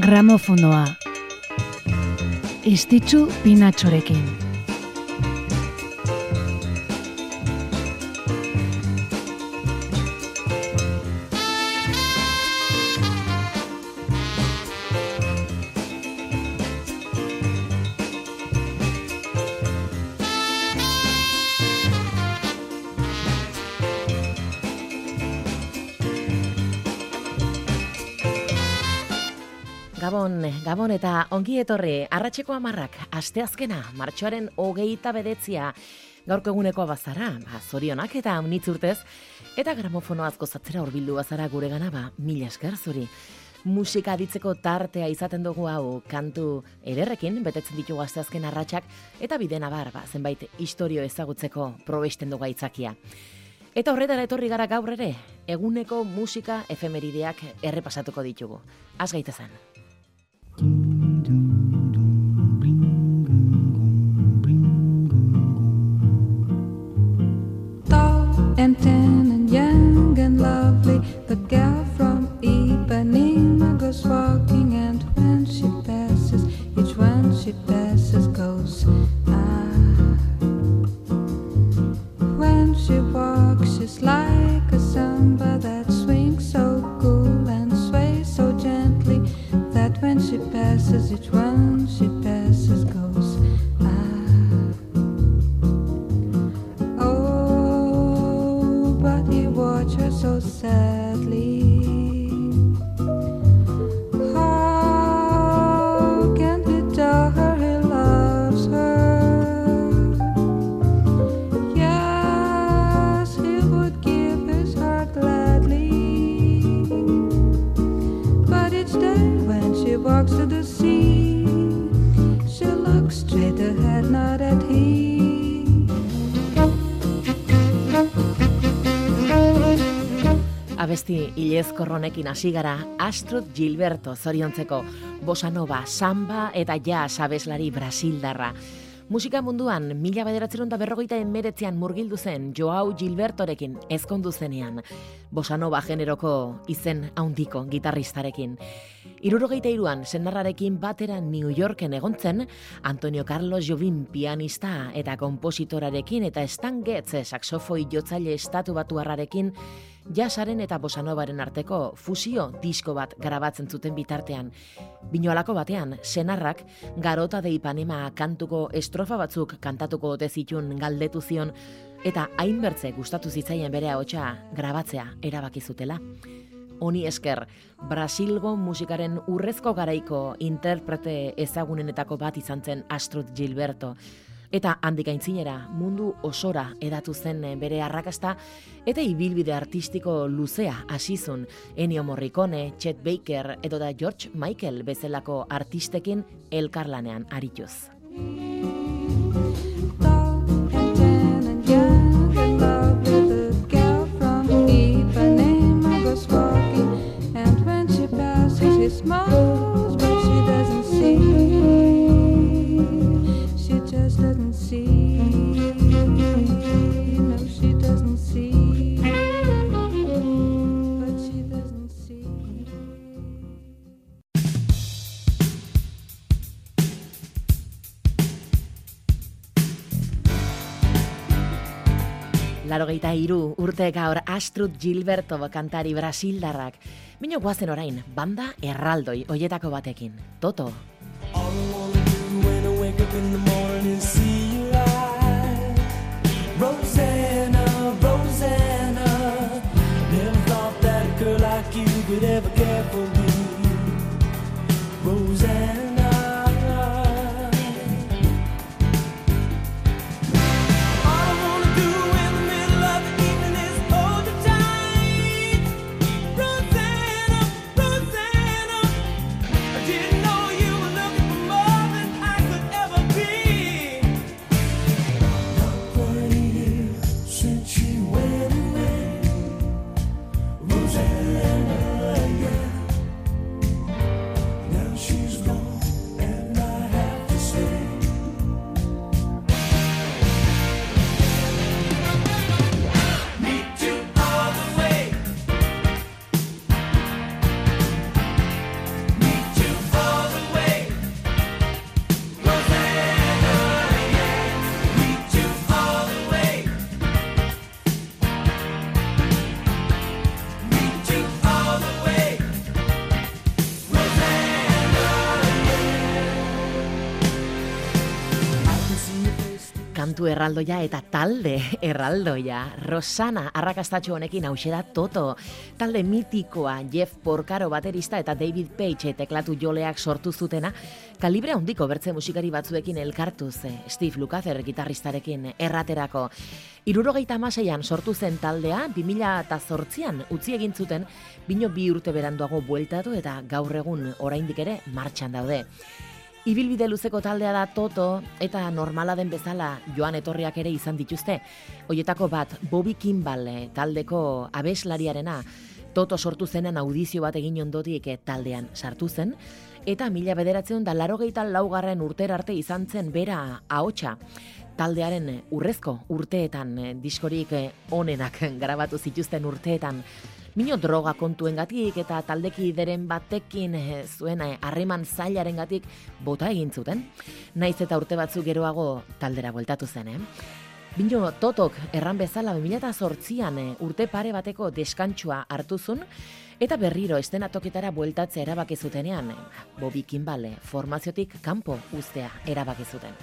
Gramofonoa. Estitzu pinatxorekin. Gabon, Gabon eta ongi etorri, arratseko amarrak, asteazkena, martxoaren hogeita bedetzia, gaurko eguneko bazara, ba, zorionak eta unitz urtez, eta gramofono azko zatzera horbildu bazara gure gana, ba, mila esker zuri. Musika ditzeko tartea izaten dugu hau kantu ederrekin, betetzen ditugu asteazken arratsak eta bidena bar, ba, zenbait historio ezagutzeko probesten dugu aitzakia. Eta horretara etorri gara gaur ere, eguneko musika efemerideak errepasatuko ditugu. Az gaitezen. Walks to the sea, she looks straight ahead, not at him. Abesti ilezkorronekin hasi gara Astrud Gilberto zoriontzeko bosanova, samba eta jazz abeslari brasildarra. Musika munduan, mila bederatzerun da berrogeita enmeretzean murgildu zen Joao Gilbertorekin ezkondu zenean. Bosanova generoko izen haundiko gitarristarekin. Irurogeita iruan, senarrarekin batera New Yorken egontzen, Antonio Carlos Jobim pianista eta kompositorarekin eta Stan Getz saxofoi jotzaile estatu batuarrarekin jasaren eta bosanovaren arteko fusio disko bat grabatzen zuten bitartean. Binoalako batean, senarrak garota de Ipanema kantuko estrofa batzuk kantatuko ote zitun galdetu zion eta hainbertze gustatu zitzaien bere ahotsa grabatzea erabaki zutela. Honi esker, Brasilgo musikaren urrezko garaiko interprete ezagunenetako bat izan zen Astrud Gilberto. Eta handik aintzinera mundu osora edatu zen bere arrakasta eta ibilbide artistiko luzea hasizun Ennio Morricone, Chet Baker edo da George Michael bezalako artistekin elkarlanean arituz. Larogeita iru urte gaur Astrud Gilberto kantari Brasildarrak. Mino guazen orain, banda erraldoi hoietako batekin. Toto. Rosanna, Rosanna. Never thought that girl like you could ever care for me. Kantu erraldoia eta talde erraldoia. Rosana arrakastatxo honekin hause da Toto. Talde mitikoa Jeff Porcaro baterista eta David Page teklatu joleak sortu zutena, kalibre handiko bertze musikari batzuekin elkartuz, Steve Lukather gitarristarekin erraterako. Irurogeita amaseian sortu zen taldea, 2000 eta zortzian utzi egin zuten, bino bi urte beranduago bueltatu eta gaur egun oraindik ere martxan daude. Ibilbide luzeko taldea da Toto eta normala den bezala joan etorriak ere izan dituzte. Hoietako bat Bobby Kimball eh, taldeko abeslariarena. Toto sortu zenen audizio bat egin ondotik eh, taldean sartu zen. Eta mila bederatzen da larogeita laugarren urter arte izan zen bera ahotsa. Taldearen eh, urrezko urteetan diskorik onenak grabatu zituzten urteetan Mino droga kontuengatik eta taldekideren batekin eh, zuen eh, harreman zailarengatik bota egin zuten. Naiz eta urte batzuk geroago taldera bueltatu zen, eh? Bino totok erran bezala 2008an eh, urte pare bateko deskantsua hartuzun eta berriro estenatoketara bueltatzea erabaki zutenean Bobby Kimball eh, formaziotik kanpo uztea erabaki zuten.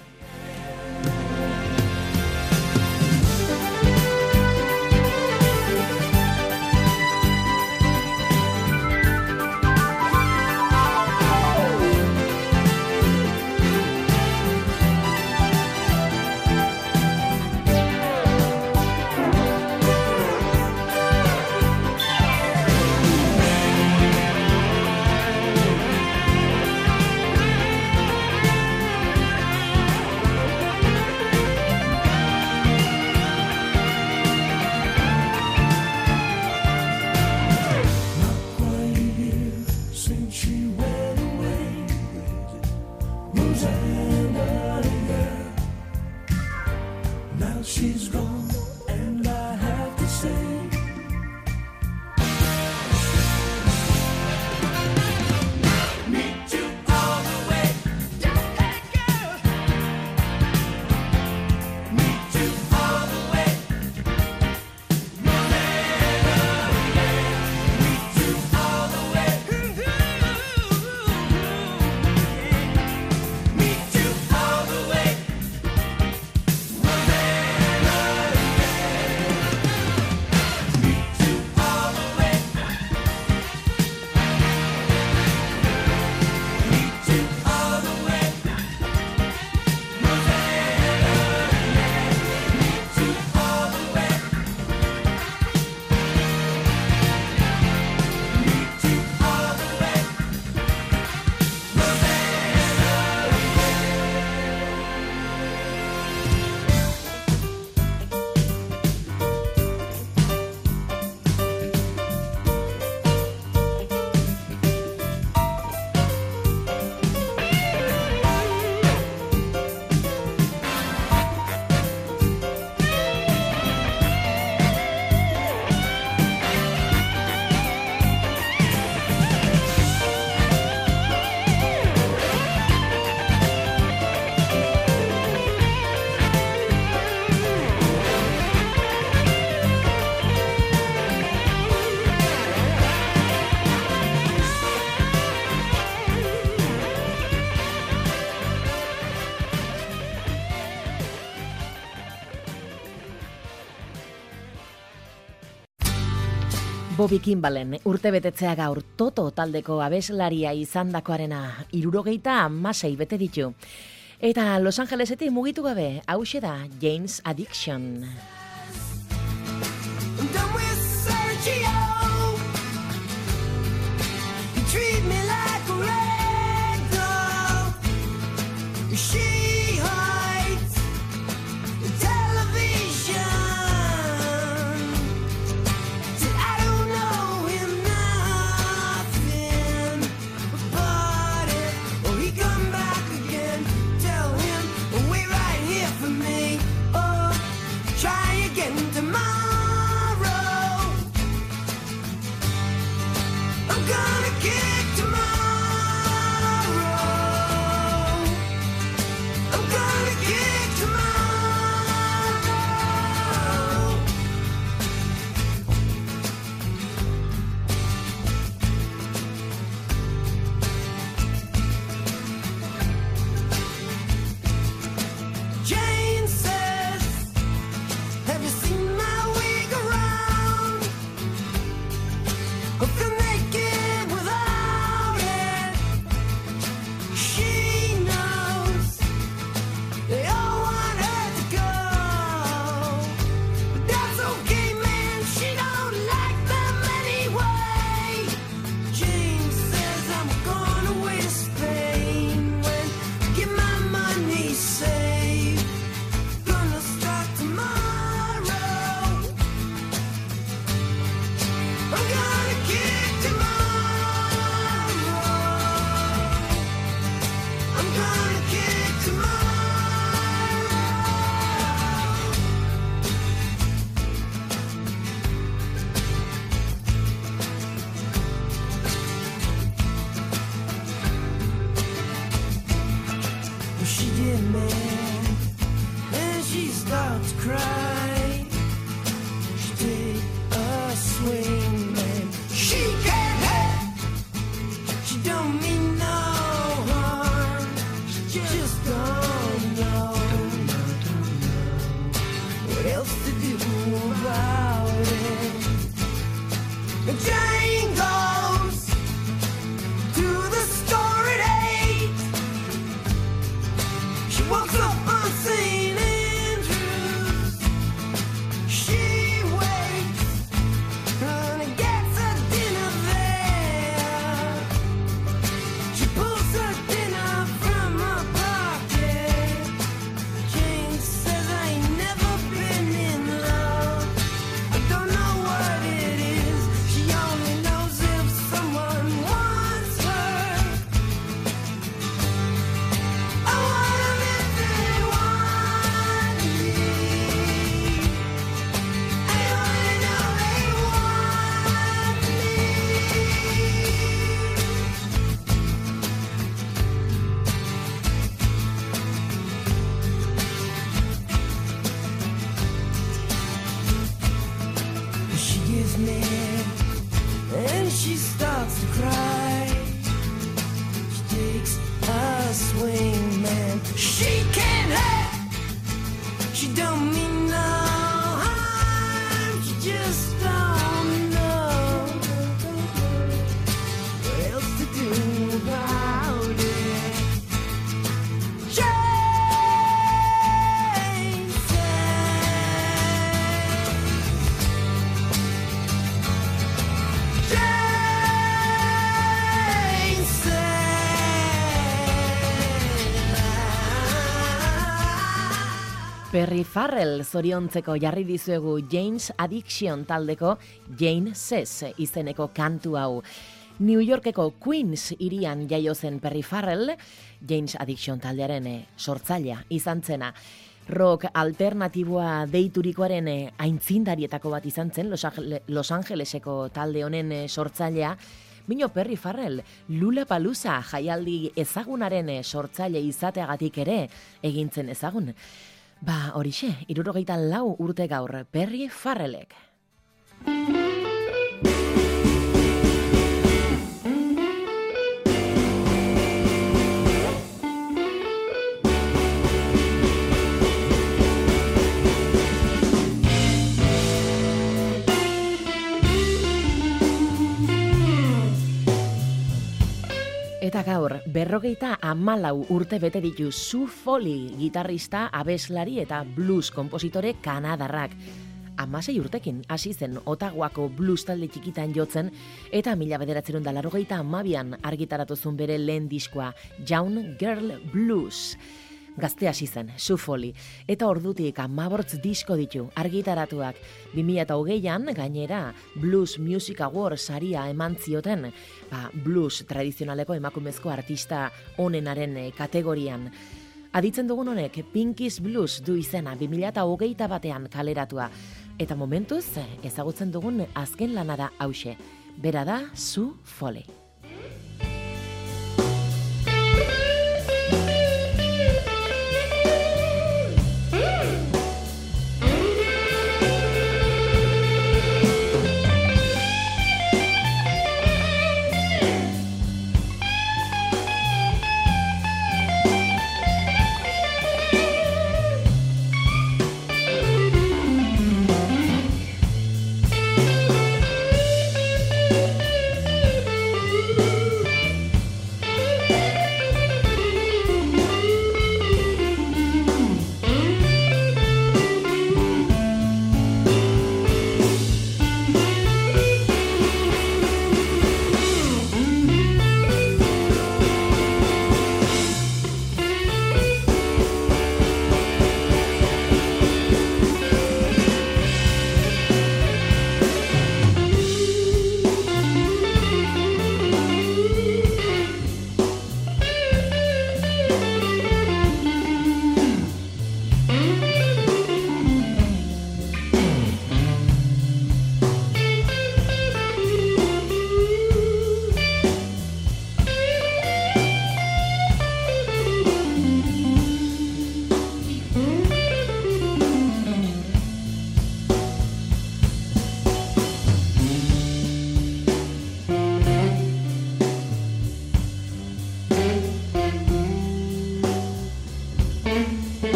Bobby Kimballen urte betetzea gaur Toto taldeko abeslaria izandakoarena irurogeita amasei bete ditu. Eta Los Angelesetik mugitu gabe, hause da James Addiction. A swing, man. She can't help. She don't Perry Farrell zoriontzeko jarri dizuegu James Addiction taldeko Jane Says izeneko kantu hau. New Yorkeko Queens irian jaio zen Perry Farrell, James Addiction taldearen eh, sortzailea izan zena. Rock alternatiboa deiturikoaren eh, aintzindarietako bat izan zen Los, Angel- Los Angeleseko talde honen eh, sortzailea, Mino Perry Farrell, Lula Palusa jaialdi ezagunaren sortzaile izateagatik ere egintzen ezagun. Ba, horixe, irurogeita lau urte gaur, Perry Farrellek. Eta gaur, berrogeita amalau urte bete ditu Sue Foley, gitarrista, abeslari eta blues kompositore kanadarrak. Amasei urtekin hasi zen Otagoako blues talde txikitan jotzen eta mila bederatzerun da larogeita amabian argitaratuzun bere lehen diskoa Young Girl Blues. Gazte hasi zen, Sue Foley, eta ordutik amabortz disko ditu argitaratuak. 2008an gainera Blues Music Awards saria eman zioten, ba, blues tradizionaleko emakumezko artista onenaren eh, kategorian. Aditzen dugun honek Pinkies Blues du izena 2008 batean kaleratua. Eta momentuz ezagutzen dugun azken lana da hause. Bera da Sue Foley.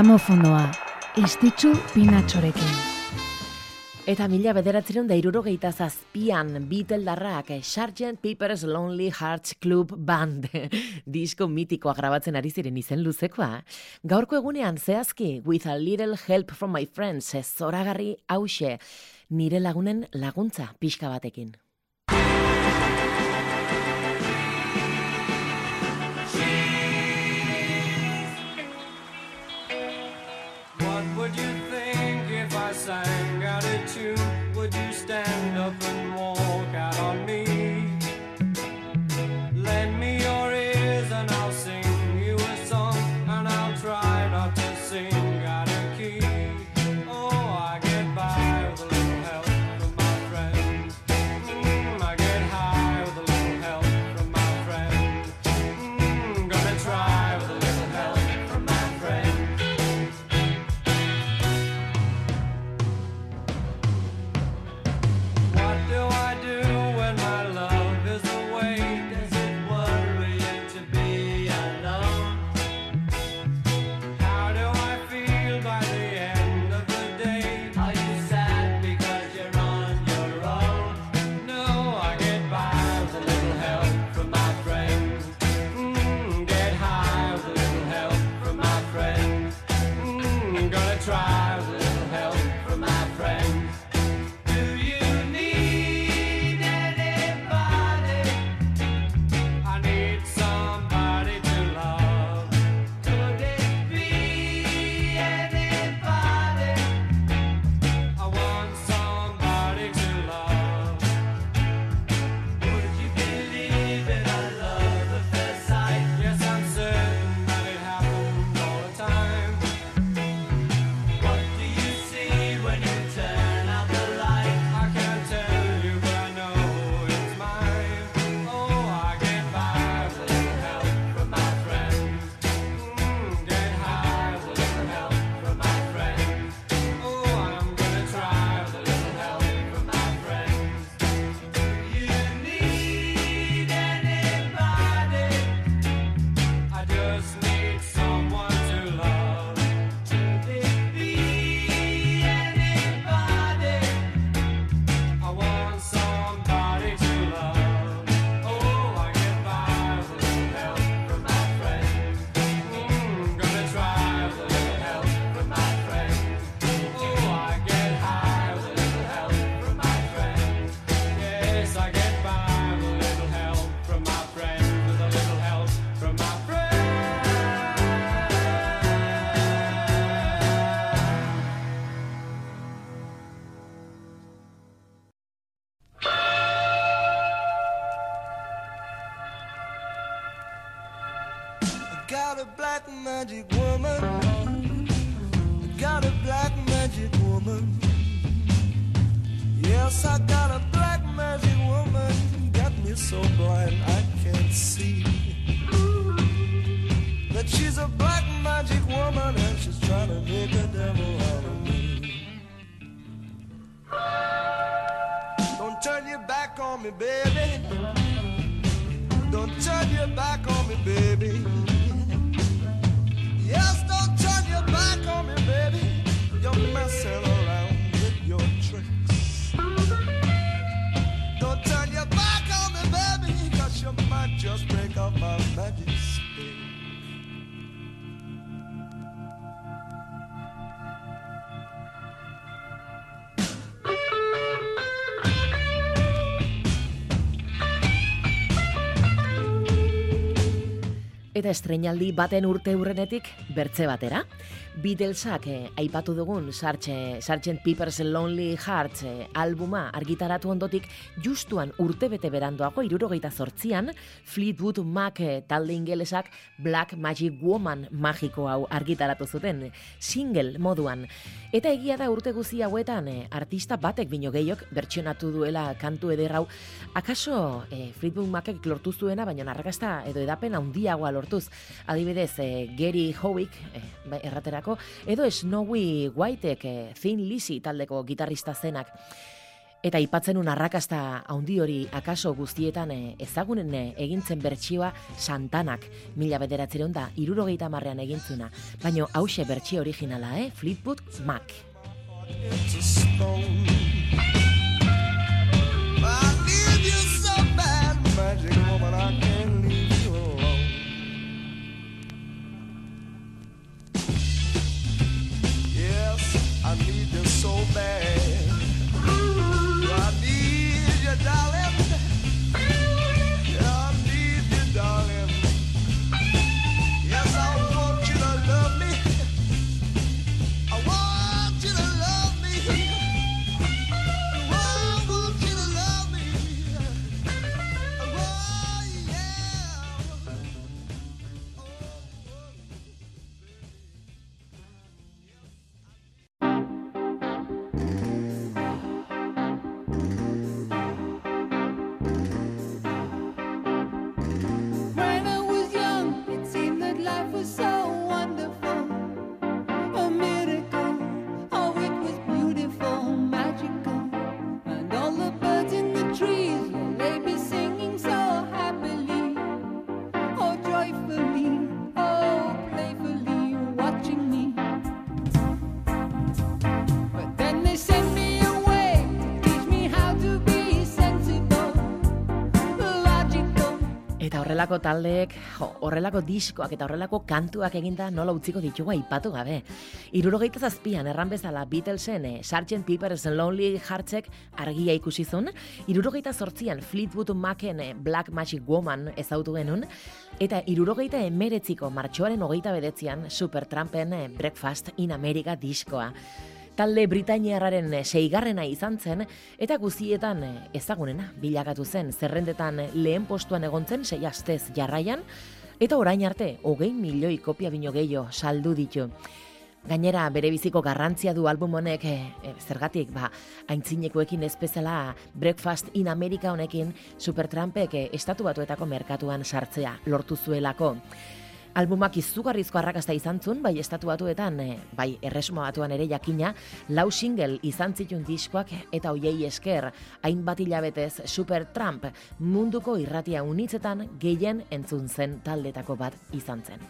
Gramofonoa, istitzu pinatxorekin. Eta mila bederatzeron da irurogeita zazpian Beatledarrak Sgt. Pepper's Lonely Hearts Club Band disko mitikoa grabatzen ari ziren izen luzekoa. Gaurko egunean zehazki With a Little Help from My Friends zoragarri hause nire lagunen laguntza pixka batekin. love. me, baby. Don't turn your back on me, baby. Yes, don't turn your back on me, baby. You're messing around with your tricks. Don't turn your back on me, baby, cause you might just break up my magic. eta estreinaldi baten urte urrenetik bertze batera. Beatlesak eh, aipatu dugun Sartxe, Sartxen Peepers Lonely Hearts eh, albuma argitaratu ondotik justuan urtebete beranduago irurogeita zortzian Fleetwood Mac eh, talde ingelesak Black Magic Woman magiko hau argitaratu zuten single moduan. Eta egia da urte guzi hauetan eh, artista batek bino gehiok bertsionatu duela kantu ederrau. Akaso eh, Fleetwood Macek lortu zuena baina narrakasta edo edapen handiagoa lortu hartuz. Adibidez, e, Gary Howick e, erraterako, edo Snowy Whiteek e, Thin Lizzy taldeko gitarrista zenak. Eta ipatzen un arrakasta handi hori akaso guztietan ezagunen egintzen bertsioa Santanak, mila bederatzeron da, irurogeita marrean egintzuna. Baina hause bertsio originala, eh? Fleetwood Mac. Magic woman, I so bad. Horrelako taldeek, jo, horrelako diskoak eta horrelako kantuak eginda nola utziko ditugu aipatu gabe. Irurogeita zazpian, erran bezala Beatlesen, eh, Sgt. Pepper's Lonely Heartsek argia ikusi zuen, irurogeita zortzian Fleetwood Macen eh, Black Magic Woman ezautu genuen, eta irurogeita emeretziko martxoaren hogeita bedetzian Supertrampen eh, Breakfast in America diskoa. Talde Britainiarraren eh, seigarrena izan zen, eta guztietan eh, ezagunena bilakatu zen, zerrendetan eh, lehen postuan egontzen sei astez jarraian, eta orain arte, hogei milioi kopia bino gehiago saldu ditu. Gainera, bere biziko garrantzia du album honek, e, e, zergatik, ba, aintzinekoekin ez Breakfast in America honekin Supertrampek e, estatu batuetako merkatuan sartzea lortu zuelako. Albumak izugarrizko arrakasta izan zuen, bai estatu batuetan, e, bai erresuma batuan ere jakina, lau single izan zituen diskoak eta hoiei esker, hainbat hilabetez Supertramp munduko irratia unitzetan gehien entzun zen taldetako bat izan zen.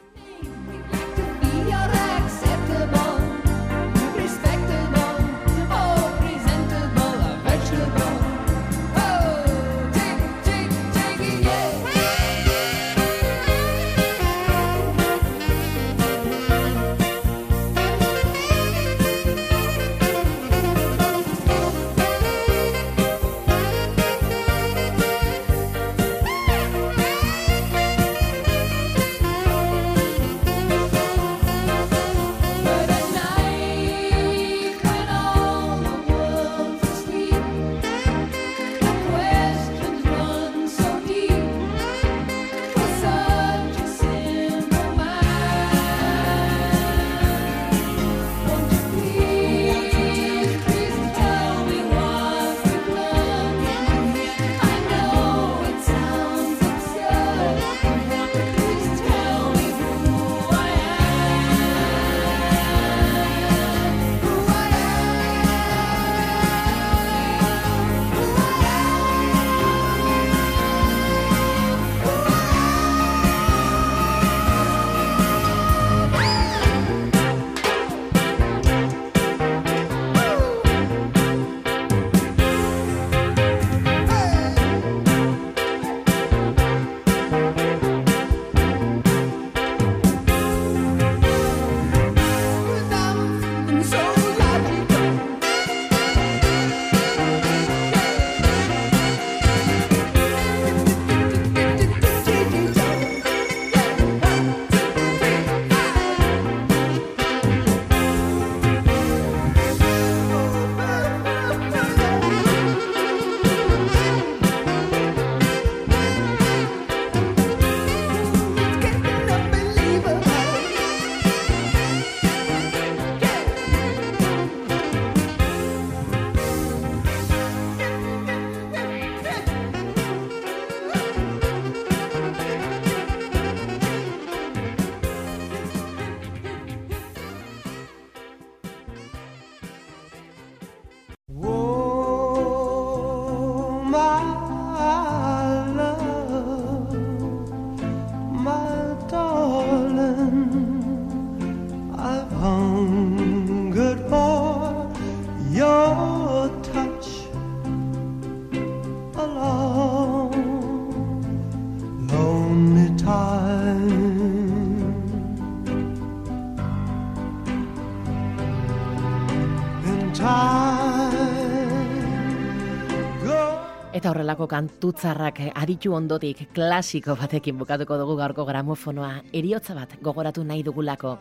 Horrelako kantutzarrak aditu ondotik klasiko batekin bukatuko dugu gaurko gramofonoa eriotza bat gogoratu nahi dugulako.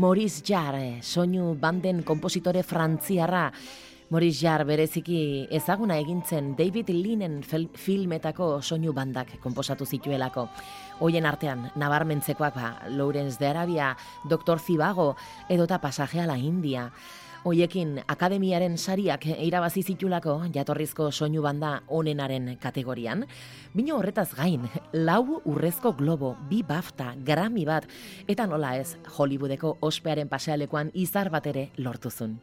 Maurice Jarre, soinu banden kompositore frantziarra, Maurice Jarre bereziki ezaguna egintzen David Linen filmetako soinu bandak komposatu zituelako. Hoien artean, nabarmentzekoak ba, Lawrence de Arabia, Dr. Zivago, edota pasaje a la India. Hoiekin akademiaren sariak irabazi zitulako jatorrizko soinu banda onenaren kategorian. Bino horretaz gain, lau urrezko globo, bi bafta, grami bat, eta nola ez Hollywoodeko ospearen pasealekuan izar bat ere lortuzun.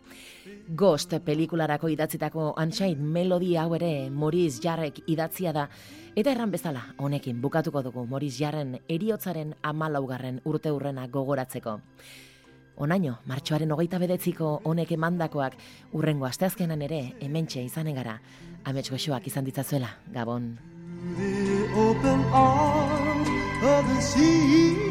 Ghost pelikularako idatzitako Unchained Melody hau ere Maurice Jarrek idatzia da, eta erran bezala honekin bukatuko dugu Maurice Jarren eriotzaren amalaugarren urte urrena gogoratzeko. Onaino, martxoaren hogeita bedetziko honek emandakoak urrengo asteazkenan ere hementxe izanen gara. Amets goxoak izan ditzazuela, Gabon. the open arms of the sea.